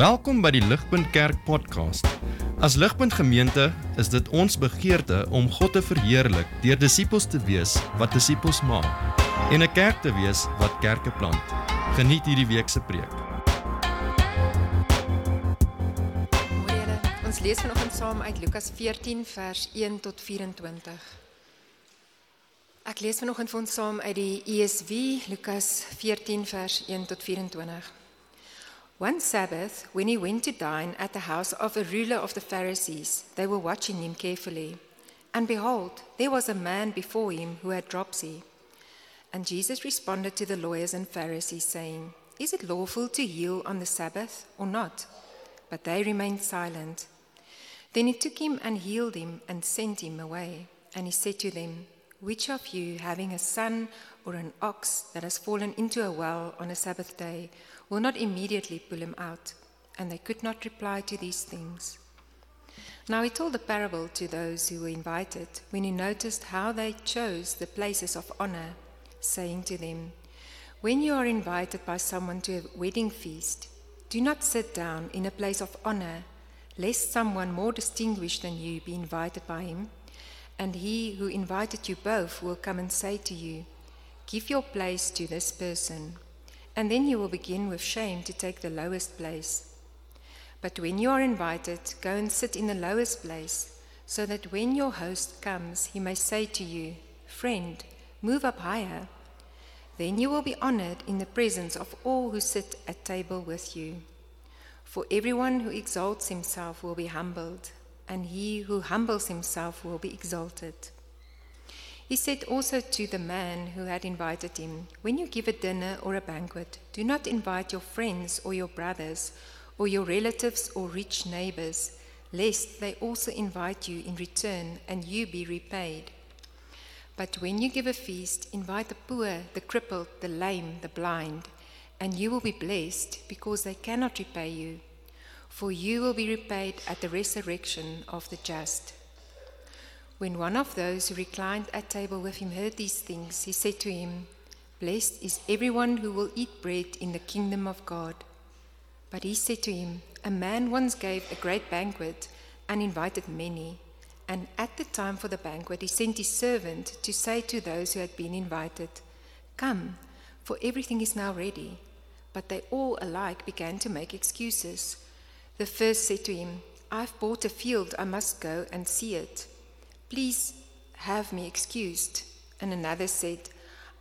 Welkom by die Ligpunt Kerk podcast. As Ligpunt Gemeente is dit ons begeerte om God te verheerlik deur disippels te wees wat disippels maak en 'n kerk te wees wat kerke plant. Geniet hierdie week se preek. Goeiemôre. Ons lees vanoggend saam uit Lukas 14 vers 1 tot 24. Ek lees vanoggend vir ons saam uit die ESV Lukas 14 vers 1 tot 24. One Sabbath, when he went to dine at the house of a ruler of the Pharisees, they were watching him carefully. And behold, there was a man before him who had dropsy. And Jesus responded to the lawyers and Pharisees, saying, Is it lawful to heal on the Sabbath or not? But they remained silent. Then he took him and healed him and sent him away. And he said to them, Which of you, having a son or an ox that has fallen into a well on a Sabbath day, will not immediately pull him out? And they could not reply to these things. Now he told the parable to those who were invited when he noticed how they chose the places of honor, saying to them, When you are invited by someone to a wedding feast, do not sit down in a place of honor, lest someone more distinguished than you be invited by him. And he who invited you both will come and say to you, Give your place to this person. And then you will begin with shame to take the lowest place. But when you are invited, go and sit in the lowest place, so that when your host comes, he may say to you, Friend, move up higher. Then you will be honored in the presence of all who sit at table with you. For everyone who exalts himself will be humbled, and he who humbles himself will be exalted. He said also to the man who had invited him, When you give a dinner or a banquet, do not invite your friends or your brothers or your relatives or rich neighbors, lest they also invite you in return and you be repaid. But when you give a feast, invite the poor, the crippled, the lame, the blind, and you will be blessed because they cannot repay you. For you will be repaid at the resurrection of the just. When one of those who reclined at table with him heard these things, he said to him, Blessed is everyone who will eat bread in the kingdom of God. But he said to him, A man once gave a great banquet and invited many. And at the time for the banquet, he sent his servant to say to those who had been invited, Come, for everything is now ready. But they all alike began to make excuses. The first said to him, I've bought a field, I must go and see it. Please have me excused. And another said,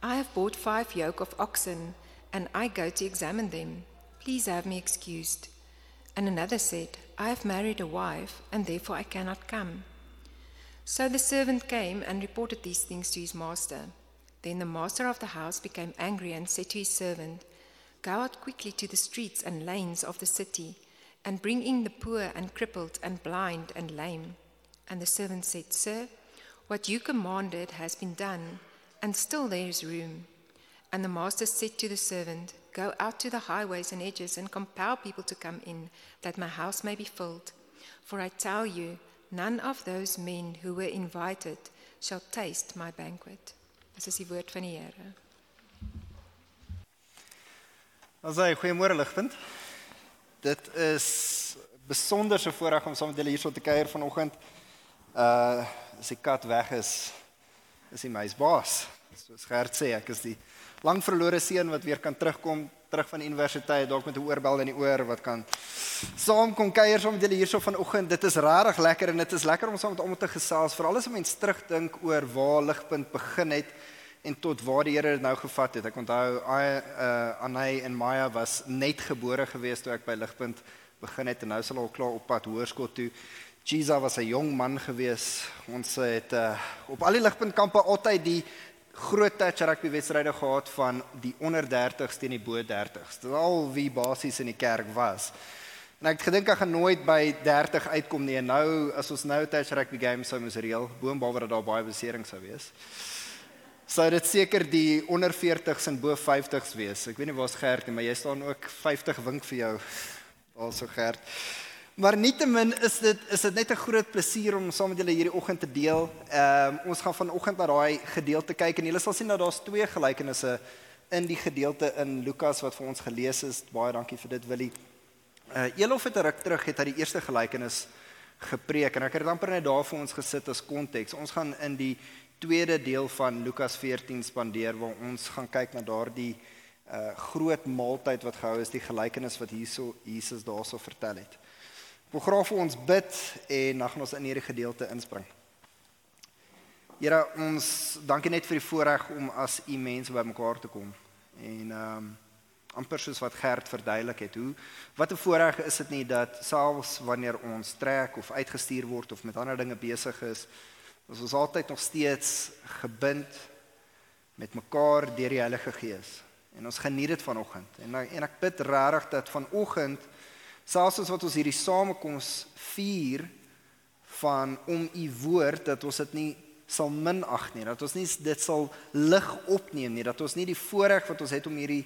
I have bought five yoke of oxen, and I go to examine them. Please have me excused. And another said, I have married a wife, and therefore I cannot come. So the servant came and reported these things to his master. Then the master of the house became angry and said to his servant, Go out quickly to the streets and lanes of the city, and bring in the poor and crippled and blind and lame. And the servant said, Sir, what you commanded has been done, and still there is room. And the master said to the servant, Go out to the highways and edges and compel people to come in, that my house may be filled. For I tell you, none of those men who were invited shall taste my banquet. Dis is die woord van die Here. Asai, goeiemôre ligpunt. Dit is besonderse voorreg om saam met julle hierso te kuier vanoggend. Uh as die kat weg is, is hy my baas. Soos Gert sê, ek is die lang verlore seun wat weer kan terugkom terug van die universiteit dalk met 'n oorbel in die oor wat kan saam kom kuier saam met julle hierso vanoggend. Dit is regtig lekker en dit is lekker om saam met almal te gesels. Veral as 'n mens terugdink oor waar ligpunt begin het en tot waar die Here dit nou gevat het. Ek onthou I uh Anay en Maya was net gebore gewees toe ek by Ligpunt begin het en nou is hulle al klaar op pad hoërskool toe. Giza was 'n jong man gewees. Ons het uh op al die Ligpunt kampe altyd die groot touch rugby wedstryde gehad van die onder 30s teen die bo 30s. Dit al wie basies in die kerk was. En ek het gedink ek gaan nooit by 30 uitkom nie en nou as ons nou touch rugby game sou moes reël, boonbehalwe dat daar baie besering sou wees sou dit seker die onder 40s en bo 50s wees. Ek weet nie waar's Gert nie, maar jy staan ook 50 wink vir jou. Also Gert. Maar nietemin is dit is dit net 'n groot plesier om saam met julle hierdie oggend te deel. Ehm um, ons gaan vanoggend na daai gedeelte kyk en julle sal sien dat daar's twee gelykenisse in die gedeelte in Lukas wat vir ons gelees is. Baie dankie vir dit Willie. Uh Elof het 'n ruk terug het hy die eerste gelykenis gepreek en ek het amper net daar vir ons gesit as konteks. Ons gaan in die tweede deel van Lukas 14 spandeer waar ons gaan kyk na daardie uh groot maaltyd wat gehou is, die gelykenis wat hierso Jesus daarso vertel het. Ek wil graag vir ons bid en dan gaan ons in hierdie gedeelte inspring. Here, ons dankie net vir die voorreg om as u mense bymekaar te kom. En ehm um, amper soos wat Gert verduidelik het, hoe wat 'n voorreg is dit nie dat selfs wanneer ons trek of uitgestuur word of met ander dinge besig is, ons is altyd nog steeds gebind met mekaar deur die Heilige Gees. En ons geniet dit vanoggend. En en ek bid regtig dat vanoggend selfs as wat ons hierdie samekoms vier van om u woord dat ons dit nie sal minag nie, dat ons nie dit sal lig opneem nie, dat ons nie die voorreg wat ons het om hierdie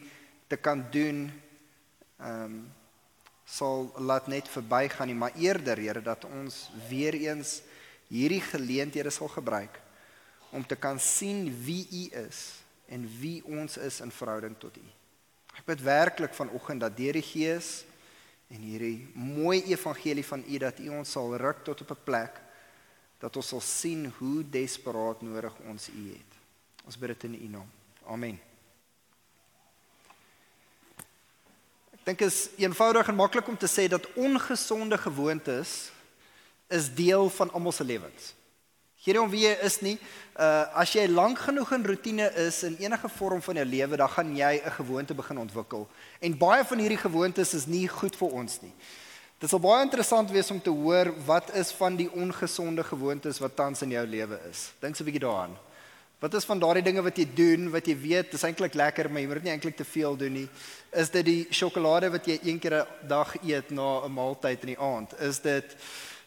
te kan doen ehm um, sal laat net verbygaan nie, maar eerder Here dat ons weer eens hierdie geleenthede sal gebruik om te kan sien wie U is en wie ons is in verhouding tot U. Ek bid werklik vanoggend dat deur die Gees en hierdie mooi evangelie van U dat U ons sal ruk tot op 'n plek dat ons sal sien hoe desperaat nodig ons U het. Ons bid dit in U naam. Amen. dink is eenvoudig en maklik om te sê dat ongesonde gewoontes is deel van almal se lewens. Geen om wie jy is nie, uh as jy lank genoeg in rotine is in enige vorm van jou lewe, dan gaan jy 'n gewoonte begin ontwikkel. En baie van hierdie gewoontes is nie goed vir ons nie. Dit sal baie interessant wees om te hoor wat is van die ongesonde gewoontes wat tans in jou lewe is. Dink so 'n bietjie daaraan. Wat is van daardie dinge wat jy doen wat jy weet is eintlik lekker maar jy moet dit nie eintlik te veel doen nie? Is dit die sjokolade wat jy een keer 'n dag eet na 'n maaltyd in die aand? Is dit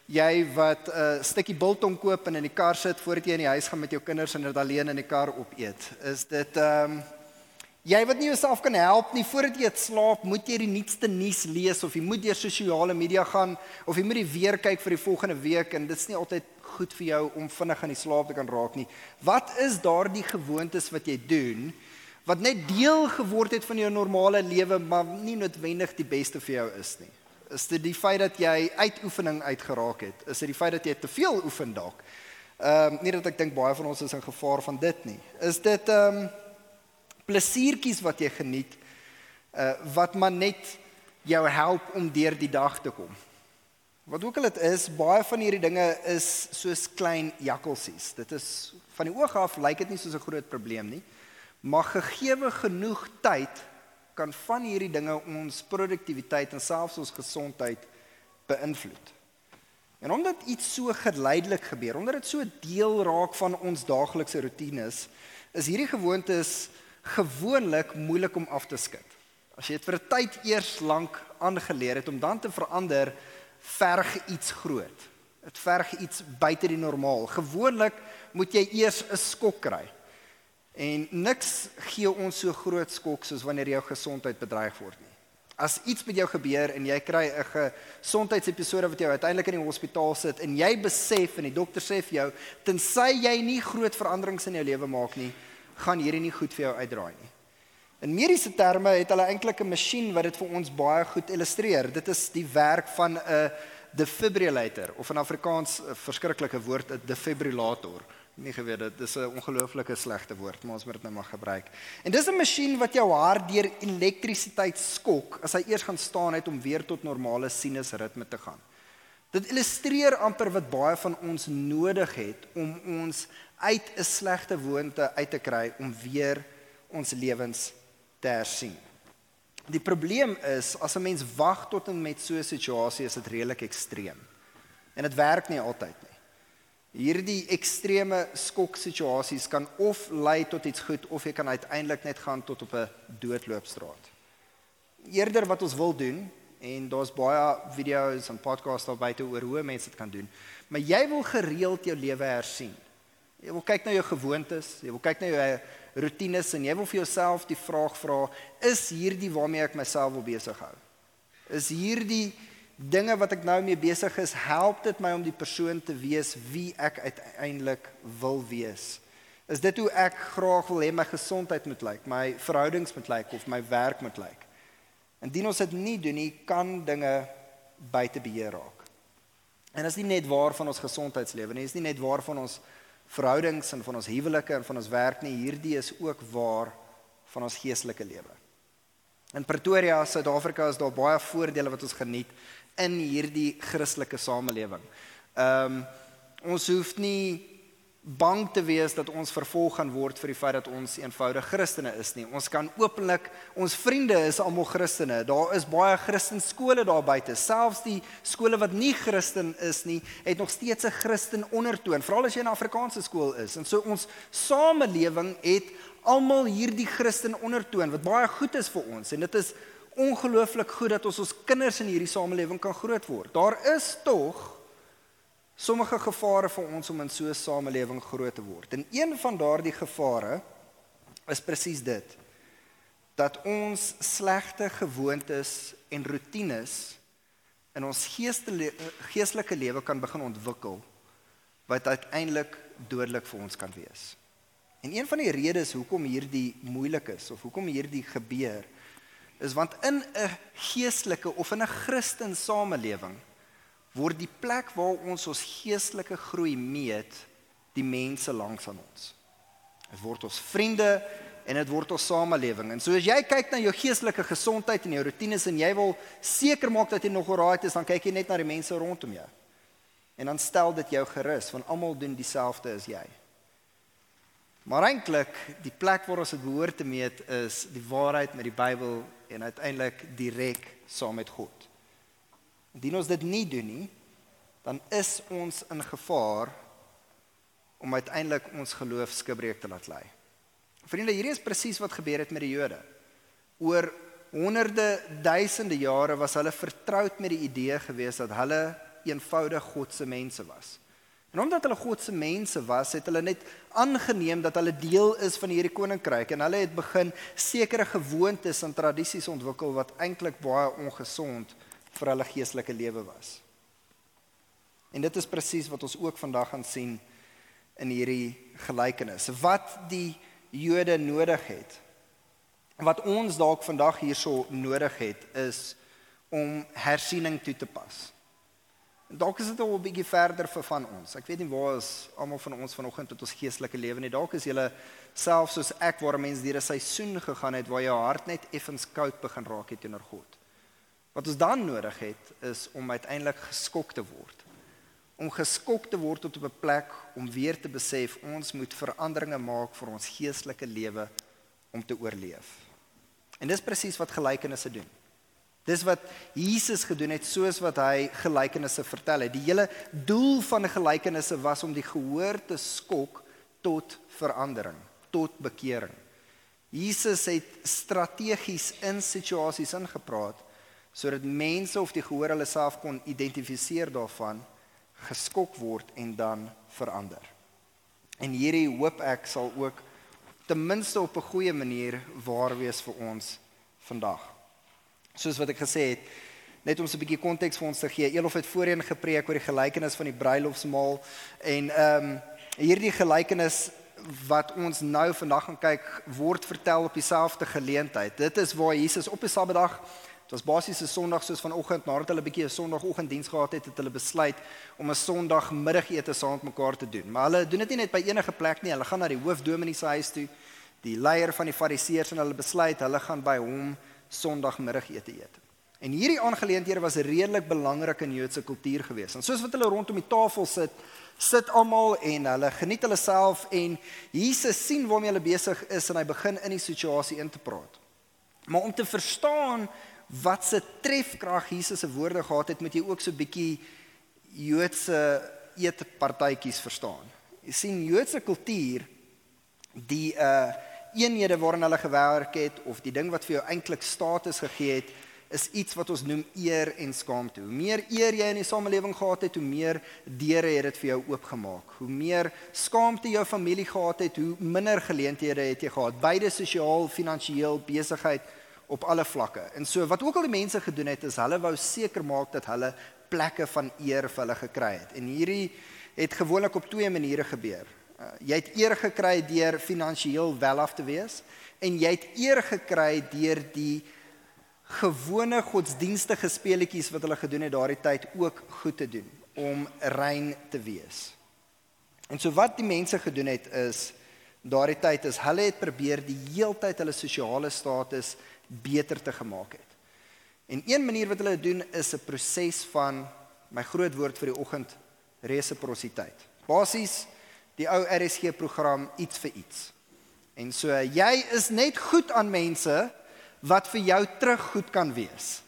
jy wat 'n uh, stukkie biltong koop en in die kar sit voordat jy in die huis gaan met jou kinders en dit alleen in die kar opeet? Is dit ehm um, jy wat nie jouself kan help nie voordat jy slaap, moet jy die nuutste nuus lees of jy moet deur sosiale media gaan of jy moet die weer kyk vir die volgende week en dit's nie altyd goed vir jou om vinnig aan die slaap te kan raak nie. Wat is daardie gewoontes wat jy doen wat net deel geword het van jou normale lewe maar nie noodwendig die beste vir jou is nie? Is dit die feit dat jy uitoefening uitgeraak het? Is dit die feit dat jy te veel oefen dalk? Ehm um, nie dat ek dink baie van ons is in gevaar van dit nie. Is dit ehm um, plesiertjies wat jy geniet uh wat maar net jou help om deur die dag te kom? Wat ook al dit is, baie van hierdie dinge is soos klein jakkalsies. Dit is van die oog af lyk dit nie soos 'n groot probleem nie. Maar gegeewe genoeg tyd kan van hierdie dinge ons produktiwiteit en selfs ons gesondheid beïnvloed. En omdat iets so geleidelik gebeur, omdat dit so deel raak van ons daaglikse roetines, is hierdie gewoontes gewoonlik moeilik om af te skud. As jy dit vir 'n tyd eers lank aangeleer het om dan te verander, verg iets groot. Dit verg iets buite die normaal. Gewoonlik moet jy eers 'n skok kry. En niks gee ons so groot skok soos wanneer jou gesondheid bedreig word nie. As iets met jou gebeur en jy kry 'n gesondheidsepisode wat jou uiteindelik in die hospitaal sit en jy besef en die dokter sê vir jou tensy jy nie groot veranderings in jou lewe maak nie, gaan hierdie nie goed vir jou uitdraai nie. In mediese terme het hulle eintlik 'n masjien wat dit vir ons baie goed illustreer. Dit is die werk van 'n defibrillator of in Afrikaans 'n verskriklike woord, 'n defibrillator. Nie geweet dit is 'n ongelooflike slegte woord, maar ons moet dit nou maar gebruik. En dis 'n masjien wat jou hart deur elektrisiteit skok as hy eers gaan staan het om weer tot normale sinusritme te gaan. Dit illustreer amper wat baie van ons nodig het om ons uit 'n slegte woonte uit te kry om weer ons lewens te hersien. Die probleem is as 'n mens wag tot en met so 'n situasie is dit redelik ekstreem. En dit werk nie altyd nie. Hierdie ekstreme skoksituasies kan of lei tot iets goed of jy kan uiteindelik net gaan tot op 'n doodloopstraat. Eerder wat ons wil doen en daar's baie video's en podcasts daar buite oor hoe mense dit kan doen, maar jy wil gereeld jou lewe hersien. Jy wil kyk na jou gewoontes, jy wil kyk na jou rotines en jy wil vir jouself die vraag vra, is hierdie waarmee ek myself wil besig hou? Is hierdie dinge wat ek nou mee besig is, help dit my om die persoon te wees wie ek uiteindelik wil wees? Is dit hoe ek graag wil hê my gesondheid moet lyk, my verhoudings moet lyk of my werk moet lyk? Indien ons dit nie doen nie, kan dinge buite beheer raak. En dit is nie net waar van ons gesondheidslewe nie, dit is nie net waar van ons verhoudings en van ons huwelike en van ons werk nie, hierdie is ook waar van ons geestelike lewe. In Pretoria, Suid-Afrika is daar baie voordele wat ons geniet in hierdie Christelike samelewing. Ehm um, ons hoef nie bang te wees dat ons vervolg gaan word vir die feit dat ons eenvoudig Christene is nie. Ons kan openlik, ons vriende is almal Christene. Daar is baie Christen skole daar buite. Selfs die skole wat nie Christen is nie, het nog steeds 'n Christen ondertoon, veral as jy 'n Afrikaanse skool is. En so ons samelewing het almal hierdie Christen ondertoon wat baie goed is vir ons en dit is ongelooflik goed dat ons ons kinders in hierdie samelewing kan grootword. Daar is tog sommige gevare vir ons om in so 'n samelewing groot te word. En een van daardie gevare is presies dit dat ons slegte gewoontes en rotines in ons geestelike lewe kan begin ontwikkel wat uiteindelik dodelik vir ons kan wees. En een van die redes hoekom hierdie moeilik is of hoekom hierdie gebeur is want in 'n geestelike of in 'n Christen samelewing word die plek waar ons ons geestelike groei meet die mense langs aan ons. Dit word ons vriende en dit word ons samelewing. En so as jy kyk na jou geestelike gesondheid en jou rotines en jy wil seker maak dat jy nog oral is, dan kyk jy net na die mense rondom jou. En dan stel dit jou gerus want almal doen dieselfde as jy. Maar eintlik die plek waar ons dit behoort te meet is die waarheid met die Bybel en uiteindelik direk saam met God. Indien ons dit nie doen nie, dan is ons in gevaar om uiteindelik ons geloof skibreek te laat lê. Vriende, hierdie is presies wat gebeur het met die Jode. Oor honderde duisende jare was hulle vertroud met die idee gewees dat hulle eenvoudig God se mense was. En omdat hulle God se mense was, het hulle net aangeneem dat hulle deel is van hierdie koninkryk en hulle het begin sekere gewoontes en tradisies ontwikkel wat eintlik baie ongesond vir hulle geestelike lewe was. En dit is presies wat ons ook vandag gaan sien in hierdie gelykenis. Wat die Jode nodig het. Wat ons dalk vandag hierso nodig het is om hersiening toe te pas. Dalk is dit al 'n bietjie verder vir van ons. Ek weet nie waar is almal van ons vanoggend tot ons geestelike lewe nie. Dalk is jy self soos ek waar mense deur 'n seisoen gegaan het waar jou hart net effens koud begin raak het teenoor God. Wat ons dan nodig het is om uiteindelik geskok te word. Om geskok te word tot op 'n plek om weer te besef ons moet veranderinge maak vir ons geestelike lewe om te oorleef. En dis presies wat gelykenisse doen. Dis wat Jesus gedoen het soos wat hy gelykenisse vertel het. Die hele doel van die gelykenisse was om die gehoor te skok tot verandering, tot bekering. Jesus het strategies in situasies ingepraat sodat mense of die gehoor hulle self kon identifiseer daarvan geskok word en dan verander. En hierdie hoop ek sal ook ten minste op 'n goeie manier waar wees vir ons vandag. Soos wat ek gesê het, net om so 'n bietjie konteks vir ons te gee. Elof het voorheen gepreek oor die gelykenis van die bruilofsmaal en ehm um, hierdie gelykenis wat ons nou vandag gaan kyk word vertel op dieselfde geleentheid. Dit is waar Jesus op die Saterdag Dit was basies 'n Sondag soos vanoggend nadat hulle 'n bietjie 'n Sondagoggenddiens gehad het, het hulle besluit om 'n Sondagmiddagete saam met mekaar te doen. Maar hulle doen dit nie net by enige plek nie. Hulle gaan na die hoofdominee se huis toe, die leier van die Fariseërs en hulle besluit hulle gaan by hom Sondagmiddagete eet. En hierdie aangeleenthede was redelik belangrik in Joodse kultuur geweest. En soos wat hulle rondom die tafel sit, sit almal en hulle geniet hulle self en Jesus sien waarmee hulle besig is en hy begin in die situasie in te praat. Maar om te verstaan wat se trefkrag Jesus se woorde gehad het, moet jy ook so 'n bietjie Joodse eetpartytjies verstaan. Jy sien Joodse kultuur die uh eenhede waarin hulle gewerk het of die ding wat vir jou eintlik status gegee het is iets wat ons noem eer en skaamte. Hoe meer eer jy in die samelewing gehad het, hoe meer deure het dit vir jou oopgemaak. Hoe meer skaamte jou familie gehad het, hoe minder geleenthede het jy gehad, beide sosiaal, finansiëel, besigheid, op alle vlakke. En so wat ook al die mense gedoen het is hulle wou seker maak dat hulle plekke van eer vir hulle gekry het. En hierdie het gewoonlik op twee maniere gebeur. Uh, jy het eer gekry deur finansiëel welaf te wees en jy het eer gekry deur die gewone godsdienstige speletjies wat hulle gedoen het daardie tyd ook goed te doen om rein te wees. En so wat die mense gedoen het is daardie tyd is hulle het probeer die heeltyd hulle sosiale status beter te gemaak het. En een manier wat hulle doen is 'n proses van my groot woord vir die oggend resiprositeit. Basies die ou RSG program iets vir iets. En so jy is net goed aan mense wat vir jou terug goed kan wees.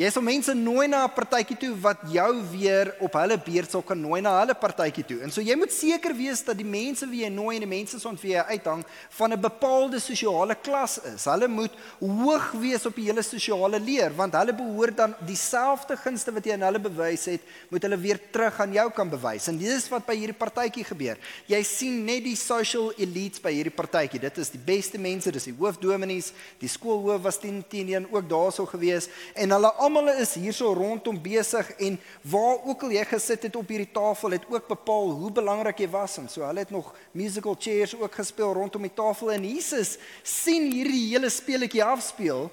Jy sal mense nooi na 'n partytjie toe wat jou weer op hulle beurt sal kan nooi na hulle partytjie toe. En so jy moet seker wees dat die mense wie jy nooi en die mense son vir jou uithang van 'n bepaalde sosiale klas is. Hulle moet hoog wees op die hele sosiale leer want hulle behoort dan dieselfde gunste wat jy aan hulle bewys het, moet hulle weer terug aan jou kan bewys. En dis wat by hierdie partytjie gebeur. Jy sien net die social elites by hierdie partytjie. Dit is die beste mense, dis die hoofdominees, die skoolhoof was 10 10 ook daarso gewees en hulle almal is hierso rondom besig en waar ook al jy gesit het op hierdie tafel het ook bepaal hoe belangrik jy was en so. Hulle het nog musical chairs ook gespeel rondom die tafel en Jesus sien hierdie hele speletjie afspeel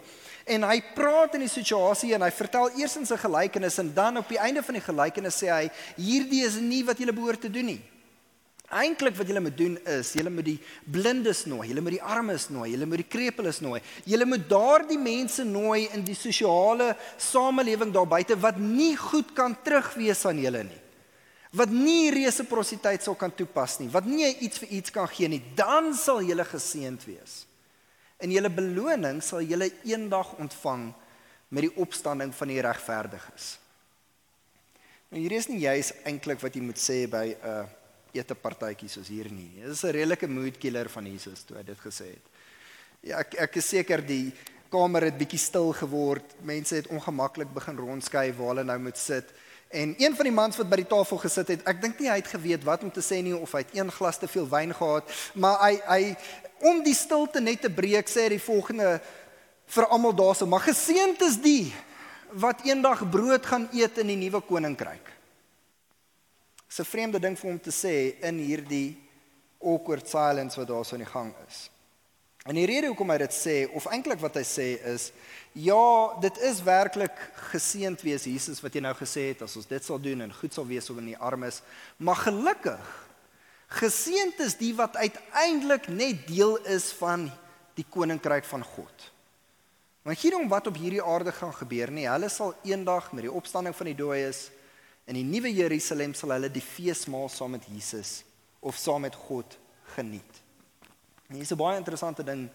en hy praat in die situasie en hy vertel eers in sy gelykenis en dan op die einde van die gelykenis sê hy hierdie is nie wat jy behoort te doen nie Eintlik wat julle moet doen is, julle moet die blindes nooi, julle moet die armes nooi, julle moet die krepeles nooi. Julle moet daardie mense nooi in die sosiale samelewing daar buite wat nie goed kan terugwees aan julle nie. Wat nie resiprositeit sal kan toepas nie, wat nie iets vir iets kan gee nie, dan sal julle geseënd wees. En julle beloning sal julle eendag ontvang met die opstanding van die regverdiges. Nou hier is nie juis eintlik wat jy moet sê by 'n uh, ete partytjies soos hier nie. Dit is 'n redelike mood killer van Jesus toe hy dit gesê het. Ja, ek ek is seker die kamer het bietjie stil geword. Mense het ongemaklik begin rondskuif waar hulle nou moet sit. En een van die mans wat by die tafel gesit het, ek dink nie hy het geweet wat om te sê nie of hy het een glas te veel wyn gehad, maar hy hy om die stilte net te breek sê hy die volgende vir almal daarso, maar geseënd is die wat eendag brood gaan eet in die nuwe koninkryk. Dis 'n vreemde ding vir hom te sê in hierdie awkward silence wat daar so in die gang is. En die rede hoekom hy dit sê of eintlik wat hy sê is ja, dit is werklik geseënd wees Jesus wat jy nou gesê het as ons dit sal doen en goed sal wees oor die armes, maar gelukkig geseënd is die wat uiteindelik net deel is van die koninkryk van God. Want hier om wat op hierdie aarde gaan gebeur nie, hulle sal eendag met die opstanding van die dooies In die nuwe Jerusalem sal hulle die feesmaal saam met Jesus of saam met God geniet. En hier is 'n baie interessante ding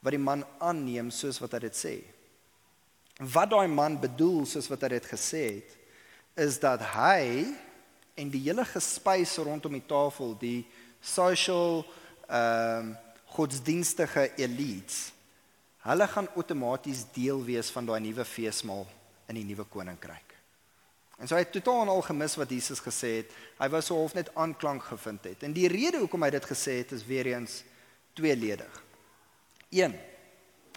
wat die man aanneem soos wat hy dit sê. Wat daai man bedoel soos wat hy dit gesê het, is dat hy en die hele gespuis rondom die tafel, die social ehm um, godsdienstige elites, hulle gaan outomaties deel wees van daai nuwe feesmaal in die nuwe koninkryk. En so hy het totaal en al gemis wat Jesus gesê het. Hy wou so half net aanklank gevind het. En die rede hoekom hy dit gesê het is weer eens tweeledig. 1.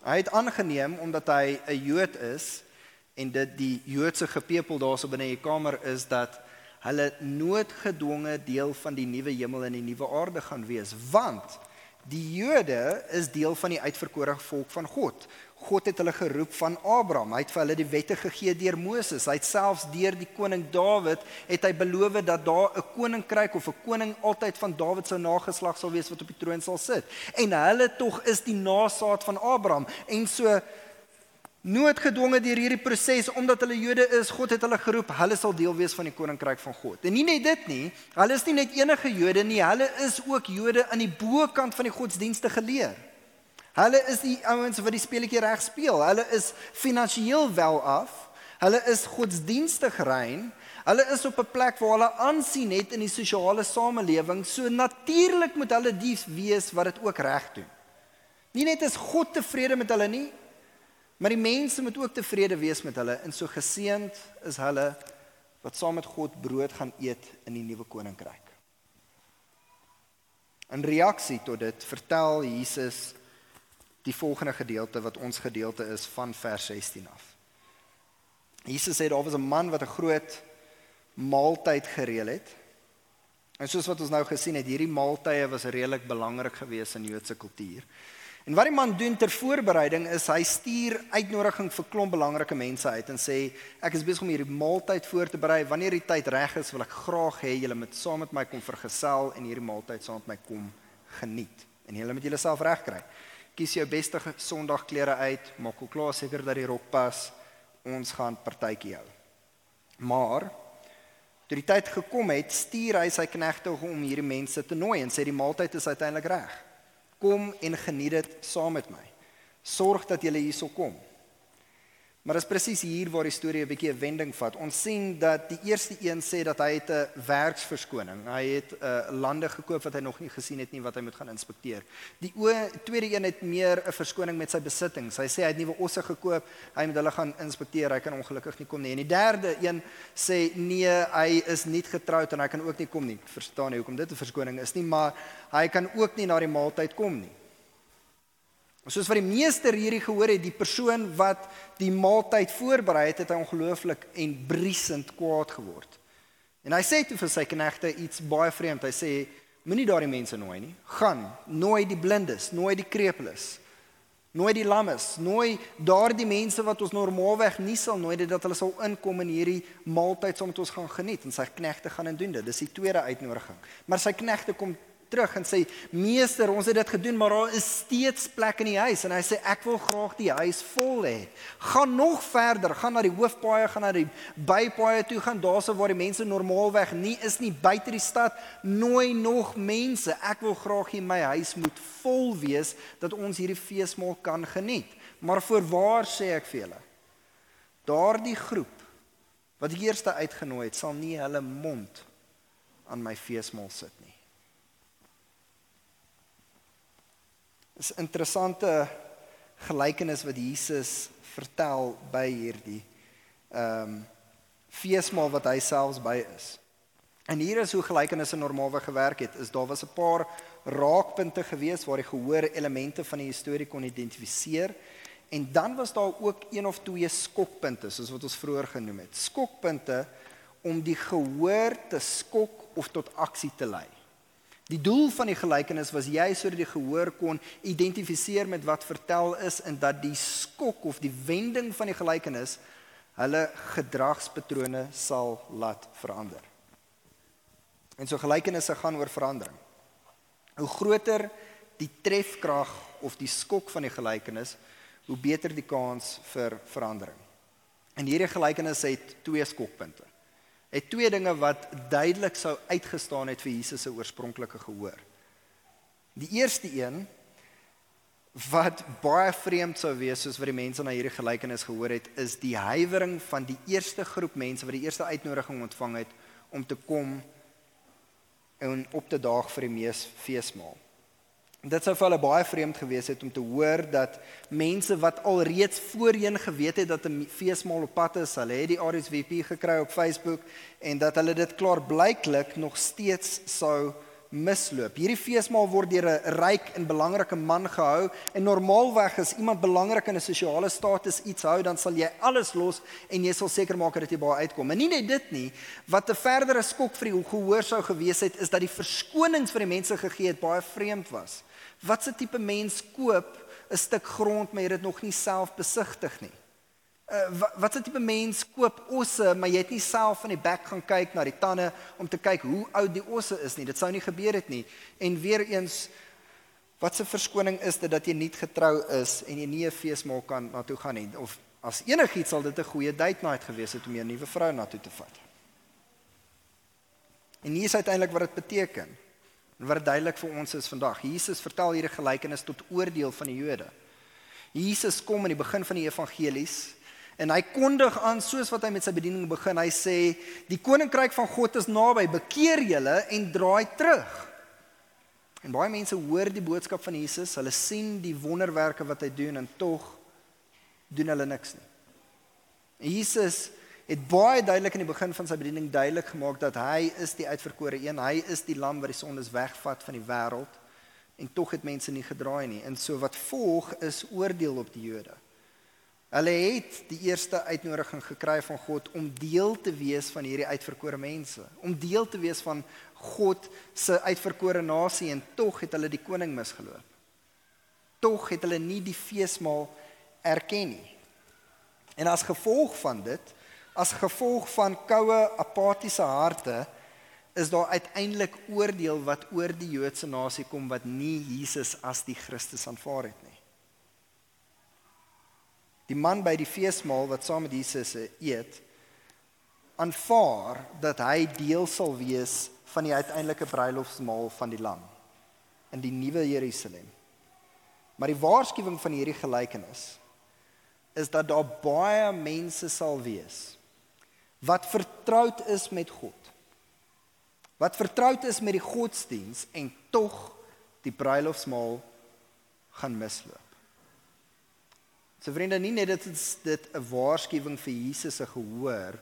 Hy het aangeneem omdat hy 'n Jood is en dit die Joodse gepepel daarso binne die kamer is dat hulle noodgedwonge deel van die nuwe hemel en die nuwe aarde gaan wees want die Jode is deel van die uitverkore volk van God. God het hulle geroep van Abraham. Hy het vir hulle die wette gegee deur Moses. Hy het selfs deur die koning Dawid het hy beloof dat daar 'n koninkryk of 'n koning altyd van Dawid se nageslag sal wees wat op die troon sal sit. En hulle tog is die nageslag van Abraham. En so noodgedwonge deur hierdie proses omdat hulle Jode is, God het hulle geroep, hulle sal deel wees van die koninkryk van God. En nie net dit nie, hulle is nie net enige Jode nie, hulle is ook Jode aan die bokant van die godsdienstige leer. Hulle is die ouens wat die speletjie reg speel. Hulle is finansiëel wel af. Hulle is godsdienstig rein. Hulle is op 'n plek waar hulle aansien het in die sosiale samelewing. So natuurlik moet hulle die wees wat dit ook reg doen. Nie net is God tevrede met hulle nie, maar die mense moet ook tevrede wees met hulle. En so geseënd is hulle wat saam met God brood gaan eet in die nuwe koninkryk. In reaksie tot dit vertel Jesus die volgende gedeelte wat ons gedeelte is van vers 16 af. Jesus sê daar was 'n man wat 'n groot maaltyd gereël het. En soos wat ons nou gesien het, hierdie maaltye was redelik belangrik geweest in Joodse kultuur. En wat die man doen ter voorbereiding is hy stuur uitnodiging vir klomp belangrike mense uit en sê ek is besig om hierdie maaltyd voor te berei. Wanneer die tyd reg is, wil ek graag hê julle moet saam met my kom vergesel en hierdie maaltyd saam met my kom geniet. En julle moet julleself regkry. Kies jou beste Sondagklere uit, maak ook klaar seker dat die rok pas. Ons gaan partytjie hou. Maar toe die tyd gekom het, stuur hy sy knegte om hierdie mense te nooi en sê die maaltyd is uiteindelik reg. Kom en geniet dit saam met my. Sorg dat jy hierso kom. Maar dit is presies hier waar die storie 'n bietjie 'n wending vat. Ons sien dat die eerste een sê dat hy het 'n werksverskoning. Hy het 'n uh, lande gekoop wat hy nog nie gesien het nie wat hy moet gaan inspekteer. Die o tweede een het meer 'n verskoning met sy besittings. Hy sê hy het nuwe osse gekoop, hy moet hulle gaan inspekteer. Hy kan ongelukkig nie kom nie. En die derde een sê nee, hy is nie getroud en hy kan ook nie kom nie. Verstaan jy hoekom dit 'n verskoning is nie, maar hy kan ook nie na die maaltyd kom nie. Soos wat die meester hierdie gehoor het, die persoon wat die maaltyd voorberei het, het hy ongelooflik en briesend kwaad geword. En hy sê toe vir sy knegte iets baie vreemd. Hy sê: "Moenie daardie mense nooi nie. Gaan, nooi die blindes, nooi die krepeles, nooi die lammes, nooi daardie mense wat ons normaalweg nie sal nooi dit dat hulle sal inkom in hierdie maaltyd saam met ons gaan geniet." En sy knegte gaan en doen dit. Dis die tweede uitnodiging. Maar sy knegte kom terug en sê meester ons het dit gedoen maar daar is steeds plek in die huis. En hy sê ek wil graag die huis vol hê. Gaan nog verder gaan na die hoofpaaie gaan na die bypaaie toe gaan daarso waar die mense normaalweg nie is nie buite die stad nooi nog mense. Ek wil graag hê my huis moet vol wees dat ons hierdie feesmaal kan geniet. Maar voorwaar sê ek vir julle daardie groep wat die eerste uitgenooi het sal nie hulle mond aan my feesmaal sit nie is 'n interessante gelykenis wat Jesus vertel by hierdie ehm um, feesmaal wat hy selfs by is. En hier is hoe gelykenisse normaalweg gewerk het. Is daar was 'n paar raakpunte gewees waar die gehoor elemente van die storie kon identifiseer en dan was daar ook een of twee skokpunte soos wat ons vroeër genoem het. Skokpunte om die gehoor te skok of tot aksie te lei. Die doel van die gelykenis was jy sodat die gehoor kon identifiseer met wat vertel is en dat die skok of die wending van die gelykenis hulle gedragspatrone sal laat verander. En so gelykenisse gaan oor verandering. Hoe groter die trefkrag of die skok van die gelykenis, hoe beter die kans vir verandering. En hierdie gelykenis het twee skokpunte het twee dinge wat duidelik sou uitgestaan het vir Jesus se oorspronklike gehoor. Die eerste een wat baie vreemd sou wees soos wat die mense na hierdie gelykenis gehoor het, is die huiwering van die eerste groep mense wat die eerste uitnodiging ontvang het om te kom en op te daag vir die mees feesmaal. Dit sou vir hulle baie vreemd gewees het om te hoor dat mense wat alreeds voorheen geweet het dat 'n feesmaal op pad is, hulle het die RSVP gekry op Facebook en dat hulle dit klaar blyklik nog steeds sou misloop. Hierdie feesmaal word deur 'n ryk en belangrike man gehou en normaalweg as iemand belangrik in 'n sosiale status iets hou, dan sal jy alles los en jy sal seker maak dat jy baie uitkom. En nie net dit nie, wat 'n verdere skok vir die gehoor sou gewees het, is dat die verskonings vir die mense gegee het baie vreemd was. Wat se tipe mens koop 'n stuk grond maar jy dit nog nie self besigtig nie? Uh, wat se tipe mens koop osse maar jy het nie self van die bek gaan kyk na die tande om te kyk hoe oud die osse is nie. Dit sou nie gebeur het nie. En weer eens wat se verskoning is dit dat jy nie getrou is en jy nie 'n feesmaal kan na toe gaan nie of as enigiets sal dit 'n goeie date night gewees het om 'n nuwe vrou na toe te vat. En hier is uiteindelik wat dit beteken. En wat duidelik vir ons is vandag, Jesus vertel hierdie gelykenis tot oordeel van die Jode. Jesus kom in die begin van die evangelies en hy kondig aan soos wat hy met sy bediening begin. Hy sê die koninkryk van God is naby, bekeer julle en draai terug. En baie mense hoor die boodskap van Jesus, hulle sien die wonderwerke wat hy doen en tog doen hulle niks nie. Jesus het baie duidelik in die begin van sy bediening duidelik gemaak dat hy is die uitverkore een, hy is die lam wat die sondes wegvat van die wêreld en tog het mense nie gedraai nie. En so wat volg is oordeel op die Jode. Hulle het die eerste uitnodiging gekry van God om deel te wees van hierdie uitverkore mense, om deel te wees van God se uitverkore nasie en tog het hulle die koning misgeloop. Tog het hulle nie die feesmaal erken nie. En as gevolg van dit, as gevolg van koue apatiese harte, is daar uiteindelik oordeel wat oor die Joodse nasie kom wat nie Jesus as die Christus aanvaar het nie. Die man by die feesmaal wat saam met Jesus eet, aanvaar dat hy deel sal wees van die uiteindelike bruilofsmaal van die lam in die nuwe Jerusalem. Maar die waarskuwing van hierdie gelykenis is dat daar baie mense sal wees wat vertroud is met God. Wat vertroud is met die godsdiens en tog die bruilofsmaal gaan misloop. So vriende, nie net dit is dit 'n waarskuwing vir Jesus se gehoor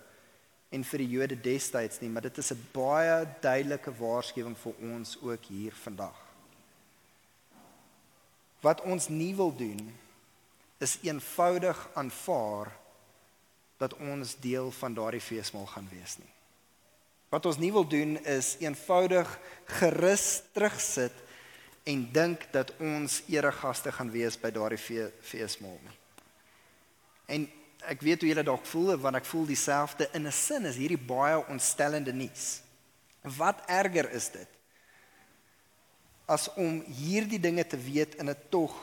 en vir die Jode destyds nie, maar dit is 'n baie duidelike waarskuwing vir ons ook hier vandag. Wat ons nie wil doen is eenvoudig aanvaar dat ons deel van daardie feesmaal gaan wees nie. Wat ons nie wil doen is eenvoudig gerus terugsit en dink dat ons eregaste gaan wees by daardie fe feesmaal nie. En ek weet hoe julle dalk voel want ek voel dieselfde in 'n sin is hierdie baie ontstellende nuus. Wat erger is dit as om hierdie dinge te weet in 'n tog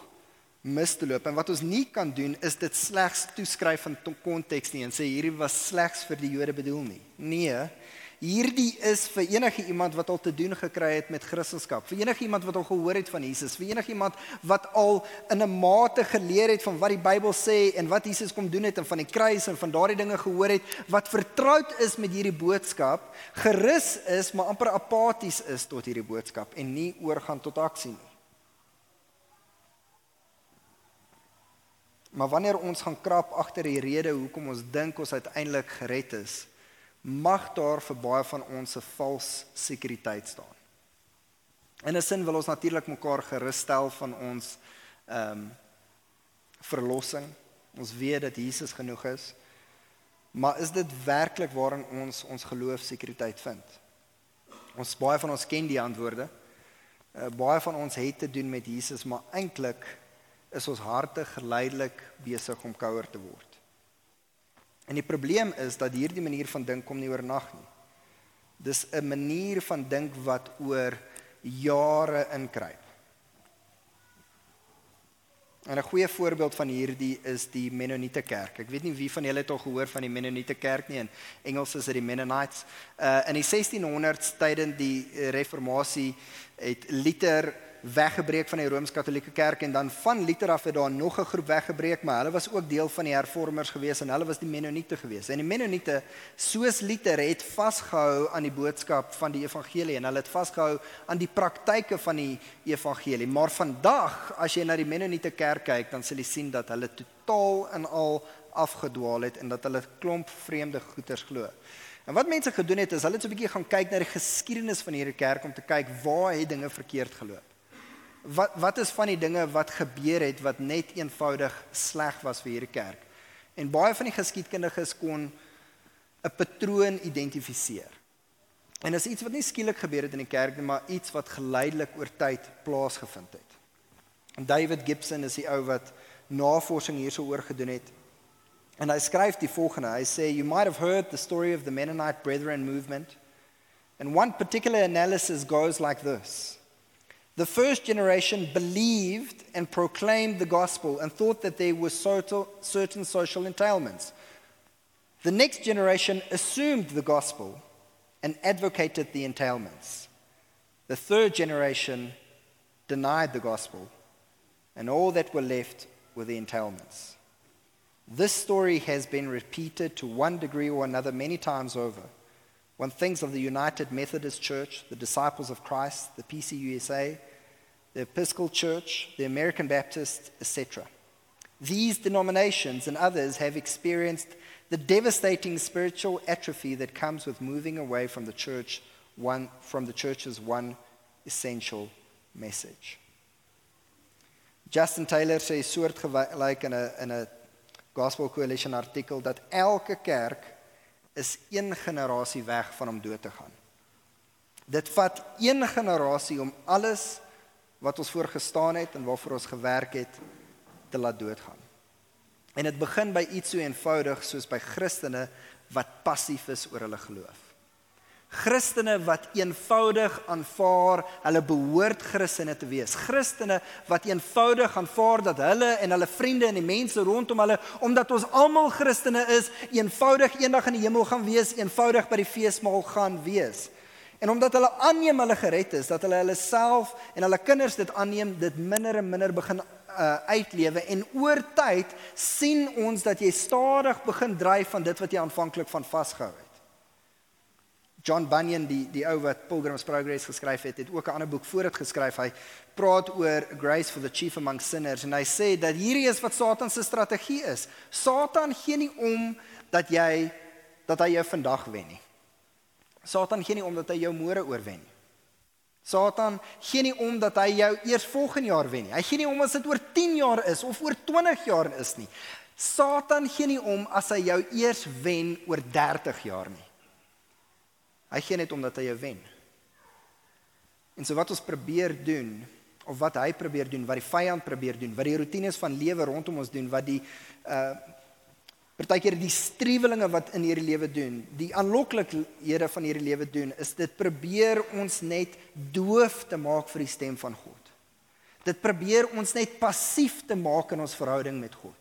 mis te loop en wat ons nie kan doen is dit slegs toeskryf van konteks nie en sê hierdie was slegs vir die Jode bedoel nie. Nee. Hierdie is vir enige iemand wat al te doen gekry het met Christendom, vir enige iemand wat al gehoor het van Jesus, vir enige iemand wat al in 'n mate geleer het van wat die Bybel sê en wat Jesus kom doen het en van die kruis en van daardie dinge gehoor het, wat vertroud is met hierdie boodskap, gerus is maar amper apaties is tot hierdie boodskap en nie oorgaan tot aksie nie. Maar wanneer ons gaan krap agter die rede hoekom ons dink ons uiteindelik gered is, mag daar vir baie van ons 'n vals sekuriteit staan. In 'n sin wil ons natuurlik mekaar gerusstel van ons ehm um, verlossing. Ons weet dat Jesus genoeg is. Maar is dit werklik waarin ons ons geloof sekuriteit vind? Ons baie van ons ken die antwoorde. Uh, baie van ons het te doen met Jesus, maar eintlik is ons harte geleidelik besig om kouer te word. En die probleem is dat hierdie manier van dink kom nie oornag nie. Dis 'n manier van dink wat oor jare inkruip. En 'n goeie voorbeeld van hierdie is die Mennonite kerk. Ek weet nie wie van julle het al gehoor van die Mennonite kerk nie. In Engels is dit die Mennonites. Uh in die 1600s tydens die reformatie het Luther weggebreek van die Rooms-Katolieke Kerk en dan van Luther af het daar nog 'n groep weggebreek, maar hulle was ook deel van die Hervormers gewees en hulle was die Mennoniete gewees. En die Mennoniete, soos Luther, het vasgehou aan die boodskap van die evangelie en hulle het vasgehou aan die praktyke van die evangelie. Maar vandag, as jy na die Mennoniete Kerk kyk, dan sal jy sien dat hulle totaal en al afgedwaal het en dat hulle klomp vreemde goeters glo. En wat mense gedoen het is hulle het so 'n bietjie gaan kyk na die geskiedenis van hierdie kerk om te kyk waar het dinge verkeerd geloop wat wat is van die dinge wat gebeur het wat net eenvoudig sleg was vir hierdie kerk? En baie van die geskiedkundiges kon 'n patroon identifiseer. En dit is iets wat nie skielik gebeur het in die kerk nie, maar iets wat geleidelik oor tyd plaasgevind het. En David Gibson is die ou wat navorsing hierso oor gedoen het. En hy skryf die volgende. Hy sê you might have heard the story of the Mennonite Brethren movement. And one particular analysis goes like this. The first generation believed and proclaimed the gospel and thought that there were certain social entailments. The next generation assumed the gospel and advocated the entailments. The third generation denied the gospel, and all that were left were the entailments. This story has been repeated to one degree or another many times over. One thinks of the United Methodist Church, the Disciples of Christ, the PCUSA, the Episcopal Church, the American Baptist, etc. These denominations and others have experienced the devastating spiritual atrophy that comes with moving away from the church one from the church's one essential message. Justin Taylor sê soortgelyk in 'n Gospel Coalition artikel dat elke kerk is een generasie weg van om dood te gaan. Dit vat een generasie om alles wat ons voorgestaan het en waarvoor ons gewerk het te laat doodgaan. En dit begin by iets so eenvoudig soos by Christene wat passief is oor hulle geloof. Christene wat eenvoudig aanvaar hulle behoort Christene te wees. Christene wat eenvoudig aanvaar dat hulle en hulle vriende en die mense rondom hulle omdat ons almal Christene is, eenvoudig eendag in die hemel gaan wees, eenvoudig by die feesmaal gaan wees. En omdat hulle aanneem hulle gered is, dat hulle hulle self en hulle kinders dit aanneem, dit minder en minder begin uh, uitlewe en oor tyd sien ons dat jy stadig begin dryf van dit wat jy aanvanklik van vasgehou het. John Bunyan die die ou wat Pilgrim's Progress geskryf het, het ook 'n ander boek voor dit geskryf. Hy praat oor grace for the chief among sinners en hy sê dat hierdie is wat Satan se strategie is. Satan gee nie om dat jy dat hy jou vandag wen nie. Satan gee nie om dat hy jou môre oorwen nie. Satan gee nie om dat hy jou eers volgende jaar wen nie. Hy gee nie om as dit oor 10 jaar is of oor 20 jaar is nie. Satan gee nie om as hy jou eers wen oor 30 jaar nie. Hy gee net omdat hy jou wen. En so wat ons probeer doen of wat hy probeer doen, wat die vyand probeer doen, wat die rotines van lewe rondom ons doen, wat die uh partykeer die strewelinge wat in hierdie lewe doen, die aanloklikhede van hierdie lewe doen, is dit probeer ons net doof te maak vir die stem van God. Dit probeer ons net passief te maak in ons verhouding met God.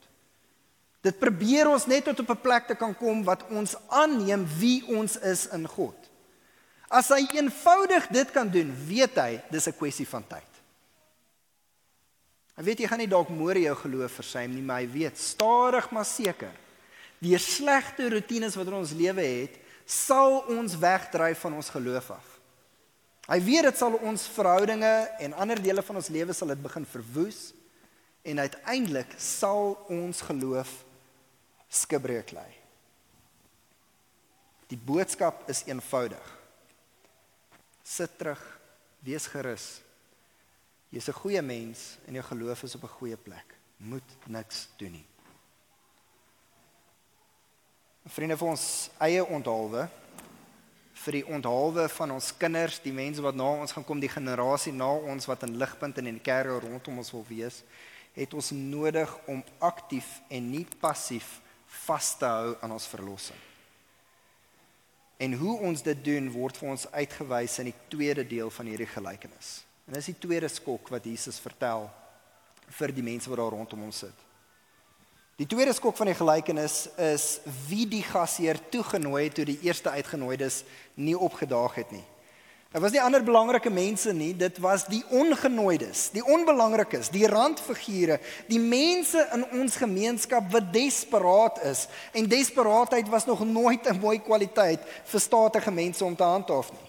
Dit probeer ons net tot op 'n plek te kan kom wat ons aanneem wie ons is in God. As hy eenvoudig dit kan doen, weet hy dis 'n kwessie van tyd. Hy weet jy gaan nie dalk môre jou geloof versuim nie, maar hy weet stadig maar seker. Die slegte rotines wat in ons lewe het, sal ons wegdryf van ons geloof af. Hy weet dit sal ons verhoudinge en ander dele van ons lewe sal dit begin verwoes en uiteindelik sal ons geloof skibreek lê. Die boodskap is eenvoudig sit terug, wees gerus. Jy's 'n goeie mens en jou geloof is op 'n goeie plek. Moet niks doen nie. Vriende vir ons eie onthaalwe vir die onthaalwe van ons kinders, die mense wat na ons gaan kom, die generasie na ons wat in ligpunt en in die kerk rondom ons wil wees, het ons nodig om aktief en nie passief vas te hou aan ons verlossing. En hoe ons dit doen word vir ons uitgewys in die tweede deel van hierdie gelykenis. En dis die tweede skok wat Jesus vertel vir die mense wat daar rondom hom sit. Die tweede skok van die gelykenis is wie die gasheer toegenooi het toe die eerste uitgenooides nie opgedaag het nie. Dit was nie ander belangrike mense nie, dit was die ongenooides, die onbelangrikes, die randfigure, die mense in ons gemeenskap wat desperaat is. En desperaatheid was nog nooit 'n mooi kwaliteit vir statige mense om te handhaaf nie.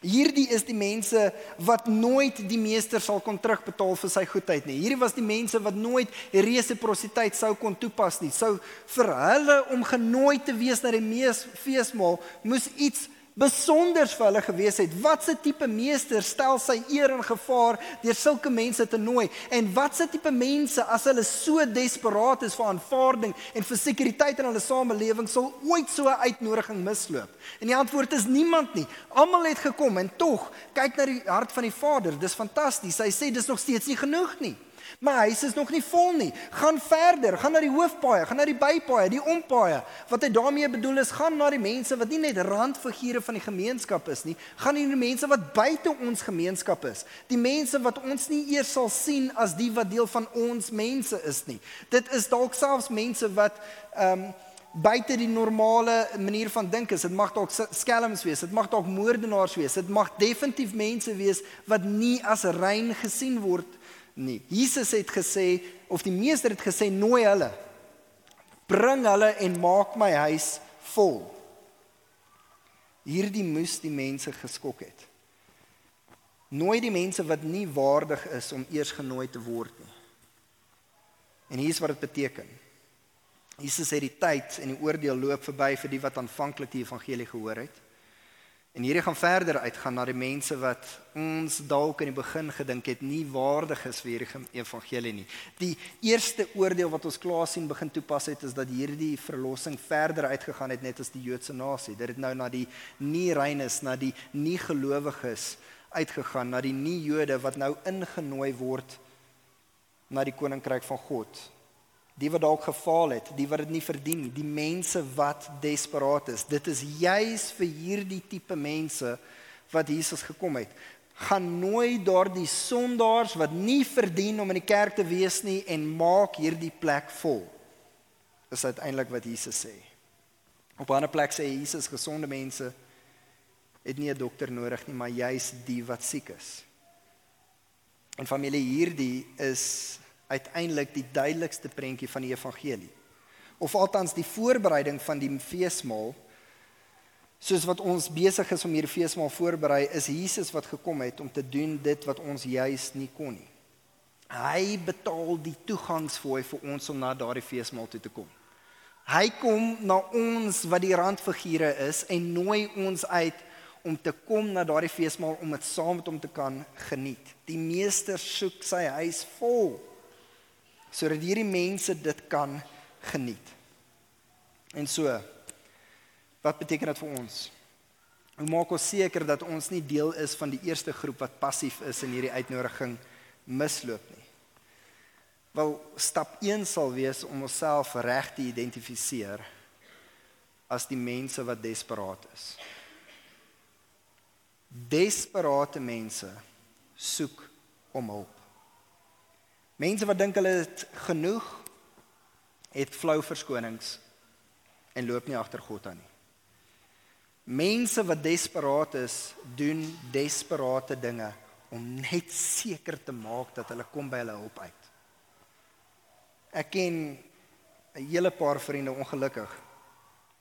Hierdie is die mense wat nooit die meester sal kon terugbetaal vir sy goedheid nie. Hierdie was die mense wat nooit resiprositeit sou kon toepas nie. Sou vir hulle om genooi te wees na die mees feesmaal moes iets besonders vir hulle gewees het. Watse tipe meester stel sy eer in gevaar deur sulke mense te nooi? En watse tipe mense as hulle so desperaat is vir aanvaarding en vir sekuriteit in hulle samelewing sal ooit so 'n uitnodiging misloop? En die antwoord is niemand nie. Almal het gekom en tog kyk na die hart van die Vader. Dis fantasties. Hy sê dis nog steeds nie genoeg nie. My huis is nog nie vol nie. Gaan verder, gaan na die hoofpaaie, gaan na die bypaaie, die ompaaie. Wat hy daarmee bedoel is, gaan na die mense wat nie net randfigure van die gemeenskap is nie, gaan na die mense wat buite ons gemeenskap is. Die mense wat ons nie eers sal sien as die wat deel van ons mense is nie. Dit is dalk selfs mense wat ehm um, buite die normale manier van dink is. Dit mag dalk skelms wees, dit mag dalk moordenaars wees, dit mag definitief mense wees wat nie as rein gesien word nie. Jesus het gesê of die meester het gesê nooi hulle. Bring hulle en maak my huis vol. Hierdie moes die mense geskok het. Nooi die mense wat nie waardig is om eers genooi te word nie. En hier is wat dit beteken. Jesus het die tyd en die oordeel loop verby vir die wat aanvanklik die evangelie gehoor het. En hierdie gaan verder uitgaan na die mense wat ons dalk in die begin gedink het nie waardig is vir hierdie evangelie nie. Die eerste oordeel wat ons klaar sien begin toepas het is dat hierdie verlossing verder uitgegaan het net as die Joodse nasie. Dit het nou na die nie reines, na die nie gelowiges uitgegaan na die nie-Jode wat nou ingenooi word na die koninkryk van God. Die wat dalk gefaal het, die wat dit nie verdien nie, die mense wat desperaat is. Dit is juis vir hierdie tipe mense wat Jesus gekom het. Gaan nooi daardie sondaars wat nie verdien om in die kerk te wees nie en maak hierdie plek vol. Dis uiteindelik wat Jesus sê. Op 'n ander plek sê Jesus gesonde mense het nie 'n dokter nodig nie, maar juis die wat siek is. En familie hierdie is uiteindelik die duidelikste prentjie van die evangelie. Of althans die voorbereiding van die feesmaal soos wat ons besig is om hierdie feesmaal voorberei, is Jesus wat gekom het om te doen dit wat ons juis nie kon nie. Hy betaal die toegangsfooi vir ons om na daardie feesmaal toe te kom. Hy kom na ons wat die randfigure is en nooi ons uit om te kom na daardie feesmaal om dit saam met hom te kan geniet. Die meester soek sy huis vol sodat hierdie mense dit kan geniet. En so wat beteken dit vir ons? Hoe maak ons seker dat ons nie deel is van die eerste groep wat passief is in hierdie uitnodiging misloop nie? Wel, stap 1 sal wees om onsself reg te identifiseer as die mense wat desperaat is. Desperate mense soek om hulp. Mense wat dink hulle het genoeg het flou verskonings en loop nie agter God aan nie. Mense wat desperaat is, doen desperate dinge om net seker te maak dat hulle kom by hulle hulp uit. Ek ken 'n hele paar vriende ongelukkig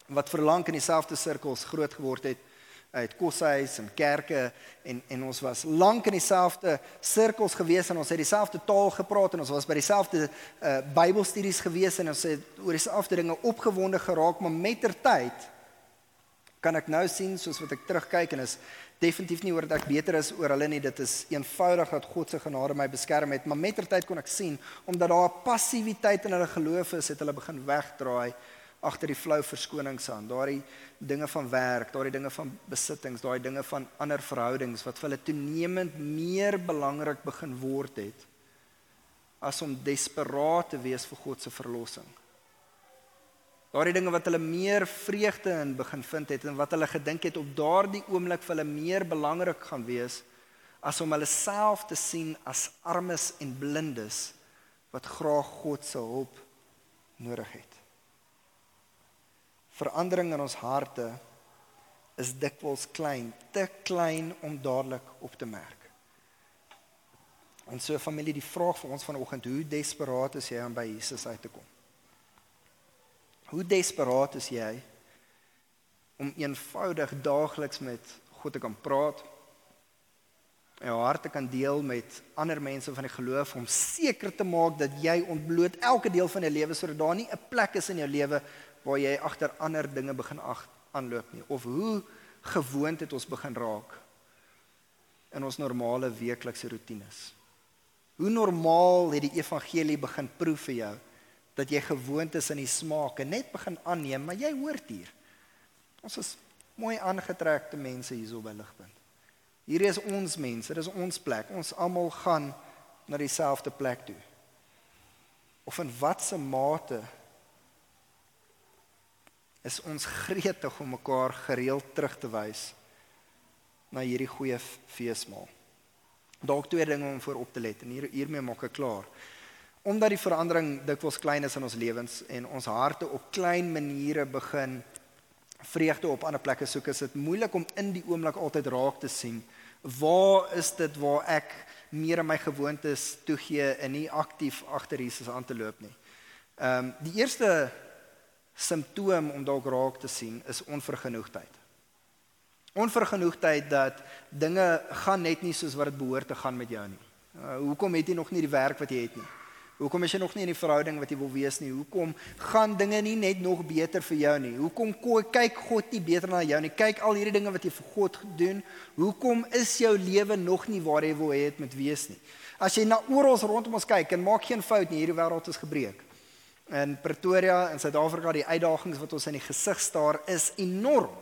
wat verlang in dieselfde sirkels groot geword het uit koshuis en kerke en en ons was lank in dieselfde sirkels gewees en ons het dieselfde taal gepraat en ons was by dieselfde uh, Bybelstudies gewees en ons het oor dieselfde dinge opgewonde geraak maar mettertyd kan ek nou sien soos wat ek terugkyk en is definitief nie oor dat ek beter is oor hulle nie dit is eenvoudig dat God se genade my beskerm het maar mettertyd kon ek sien omdat daar 'n passiwiteit in hulle geloof is het hulle begin wegdraai agter die flou verskonings aan daardie dinge van werk daardie dinge van besittings daardie dinge van ander verhoudings wat vir hulle toenemend meer belangrik begin word het as om desperaat te wees vir God se verlossing Daardie dinge wat hulle meer vreugde in begin vind het en wat hulle gedink het op daardie oomblik vir hulle meer belangrik gaan wees as om hulle self te sien as armes en blindes wat graag God se hulp nodig het. Verandering in ons harte is dikwels klein, te klein om dadelik op te merk. En so familie, die vraag vir ons vanoggend, hoe desperaat is jy om by Jesus uit te kom? Hoe desperaat is jy om eenvoudig daagliks met God te kan praat? Jou hart te kan deel met ander mense van die geloof om seker te maak dat jy ontbloot elke deel van jou lewe sodat daar nie 'n plek is in jou lewe waar jy agter ander dinge begin aanloop nie of hoe gewoond het ons begin raak in ons normale weeklikse rotines. Hoe normaal het die evangelie begin proef vir jou? dat jy gewoond is aan die smaak en net begin aanneem, maar jy hoort hier. Ons is mooi aangetrekte mense hierso by Ligpunt. Hier is ons mense, dit is ons plek. Ons almal gaan na dieselfde plek toe. Of in watter mate is ons gretig om mekaar gereeld terug te wys na hierdie goeie feesmaal. Dalk twee dinge om voor op te let en hier hiermee maak ek klaar omdat die verandering dikwels klein is in ons lewens en ons harte op klein maniere begin vreugde op ander plekke soek, is dit moeilik om in die oomblik altyd raak te sien waar is dit waar ek meer aan my gewoontes toegee en nie aktief agter Jesus aan te loop nie. Ehm um, die eerste simptoom om dalk raak te sien is onvergenoegdheid. Onvergenoegdheid dat dinge gaan net nie soos wat dit behoort te gaan met jou nie. Uh, hoekom het jy nog nie die werk wat jy het nie? Hoekom is jy nog nie in die verhouding wat jy wil wees nie? Hoekom gaan dinge nie net nog beter vir jou nie? Hoekom kyk God nie beter na jou nie? Kyk al hierdie dinge wat jy vir God doen. Hoekom is jou lewe nog nie waar jy wil hê dit moet wees nie? As jy na oral rondom ons kyk en maak geen fout nie, hierdie wêreld is gebreek. In Pretoria in Suid-Afrika, die uitdagings wat ons in die gesig staar is enorm.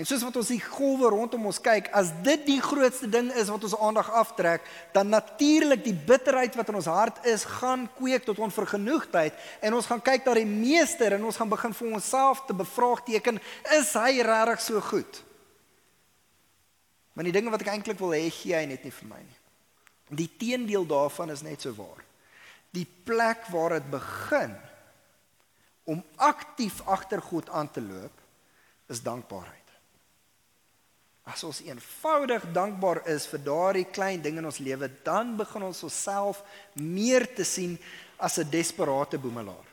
En soos wat ons die golwe rondom ons kyk, as dit die grootste ding is wat ons aandag aftrek, dan natuurlik die bitterheid wat in ons hart is, gaan kweek tot onvergenoegdheid en ons gaan kyk na die meester en ons gaan begin vir onsself te bevraagteken, is hy regtig so goed? Want die dinge wat ek eintlik wil hê, gee hy net nie vir my nie. Die teendeel daarvan is net so waar. Die plek waar dit begin om aktief agter God aan te loop, is dankbaarheid. As ons eenvoudig dankbaar is vir daardie klein ding in ons lewe, dan begin ons onsself meer te sien as 'n desperate boemelaar.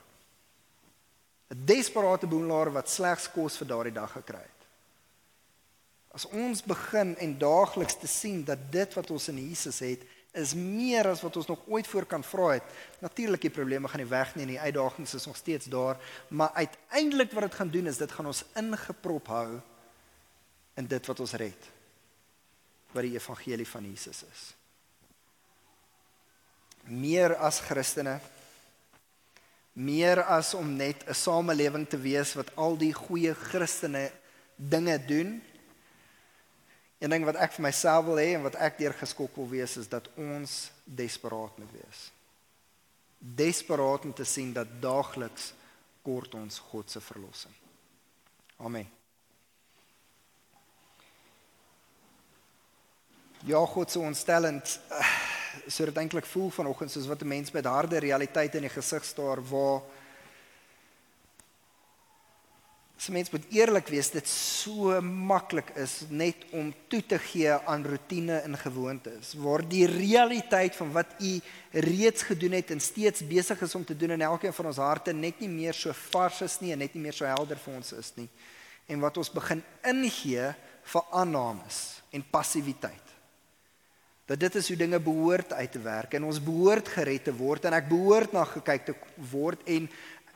'n Desperate boemelaar wat slegs kos vir daardie dag gekry het. As ons begin en daagliks te sien dat dit wat ons in Jesus het, is meer as wat ons nog ooit voor kan vra het. Natuurlik die probleme gaan nie weg nie en die uitdagings is nog steeds daar, maar uiteindelik wat dit gaan doen is dit gaan ons ingeprop hou in dit wat ons red. Wat die evangelie van Jesus is. Meer as Christene meer as om net 'n samelewing te wees wat al die goeie Christene dinge doen. Een ding wat ek vir myself wil hê en wat ek deur geskok wil wees is dat ons desperaat moet wees. Desperaat om te sien dat daagliks kort ons God se verlossing. Amen. Ja, God so ontstellend. So dit eintlik voel vanoggend soos wat 'n mens met harde realiteite in die gesig staar waar As mens moet eerlik wees, dit so maklik is net om toe te gee aan rotine en gewoontes, waar die realiteit van wat u reeds gedoen het en steeds besig is om te doen in elkeen van ons harte net nie meer so vars is nie en net nie meer so helder vir ons is nie. En wat ons begin ingee vir aannames en passiwiteit dat dit is hoe dinge behoort uit te werk en ons behoort gered te word en ek behoort na gekyk te word en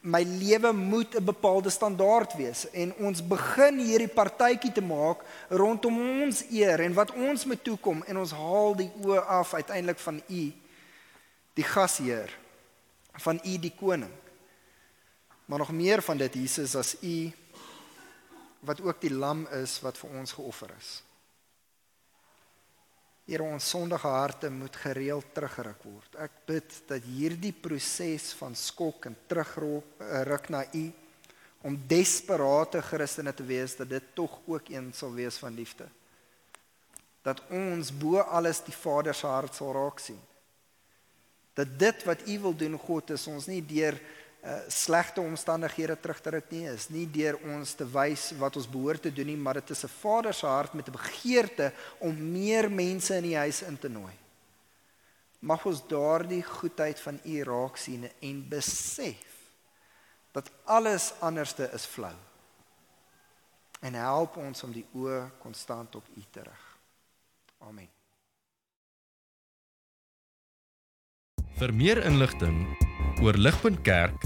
my lewe moet 'n bepaalde standaard wees en ons begin hierdie partytjie te maak rondom ons eer en wat ons moet toekom en ons haal die oë af uiteindelik van u die gasheer van u die koning. Maar nog meer van dit Jesus as u wat ook die lam is wat vir ons geoffer is Here ons sondige harte moet gereeld teruggeruk word. Ek bid dat hierdie proses van skok en terugruk na U om desperate Christene te wees dat dit tog ook een sal wees van liefde. Dat ons bo alles die Vader se hart sal raak sien. Dat dit wat U wil doen God is ons nie deur uh, slegte omstandighede terug te ruk nie is nie deur ons te wys wat ons behoort te doen nie maar dit is 'n Vader se hart met 'n begeerte om meer mense in die huis in te nooi. Mag ons daardie goedheid van U raak sien en besef dat alles anderste is flou. En help ons om die oë konstant op U te rig. Amen. Vir meer inligting oor Ligpunt Kerk,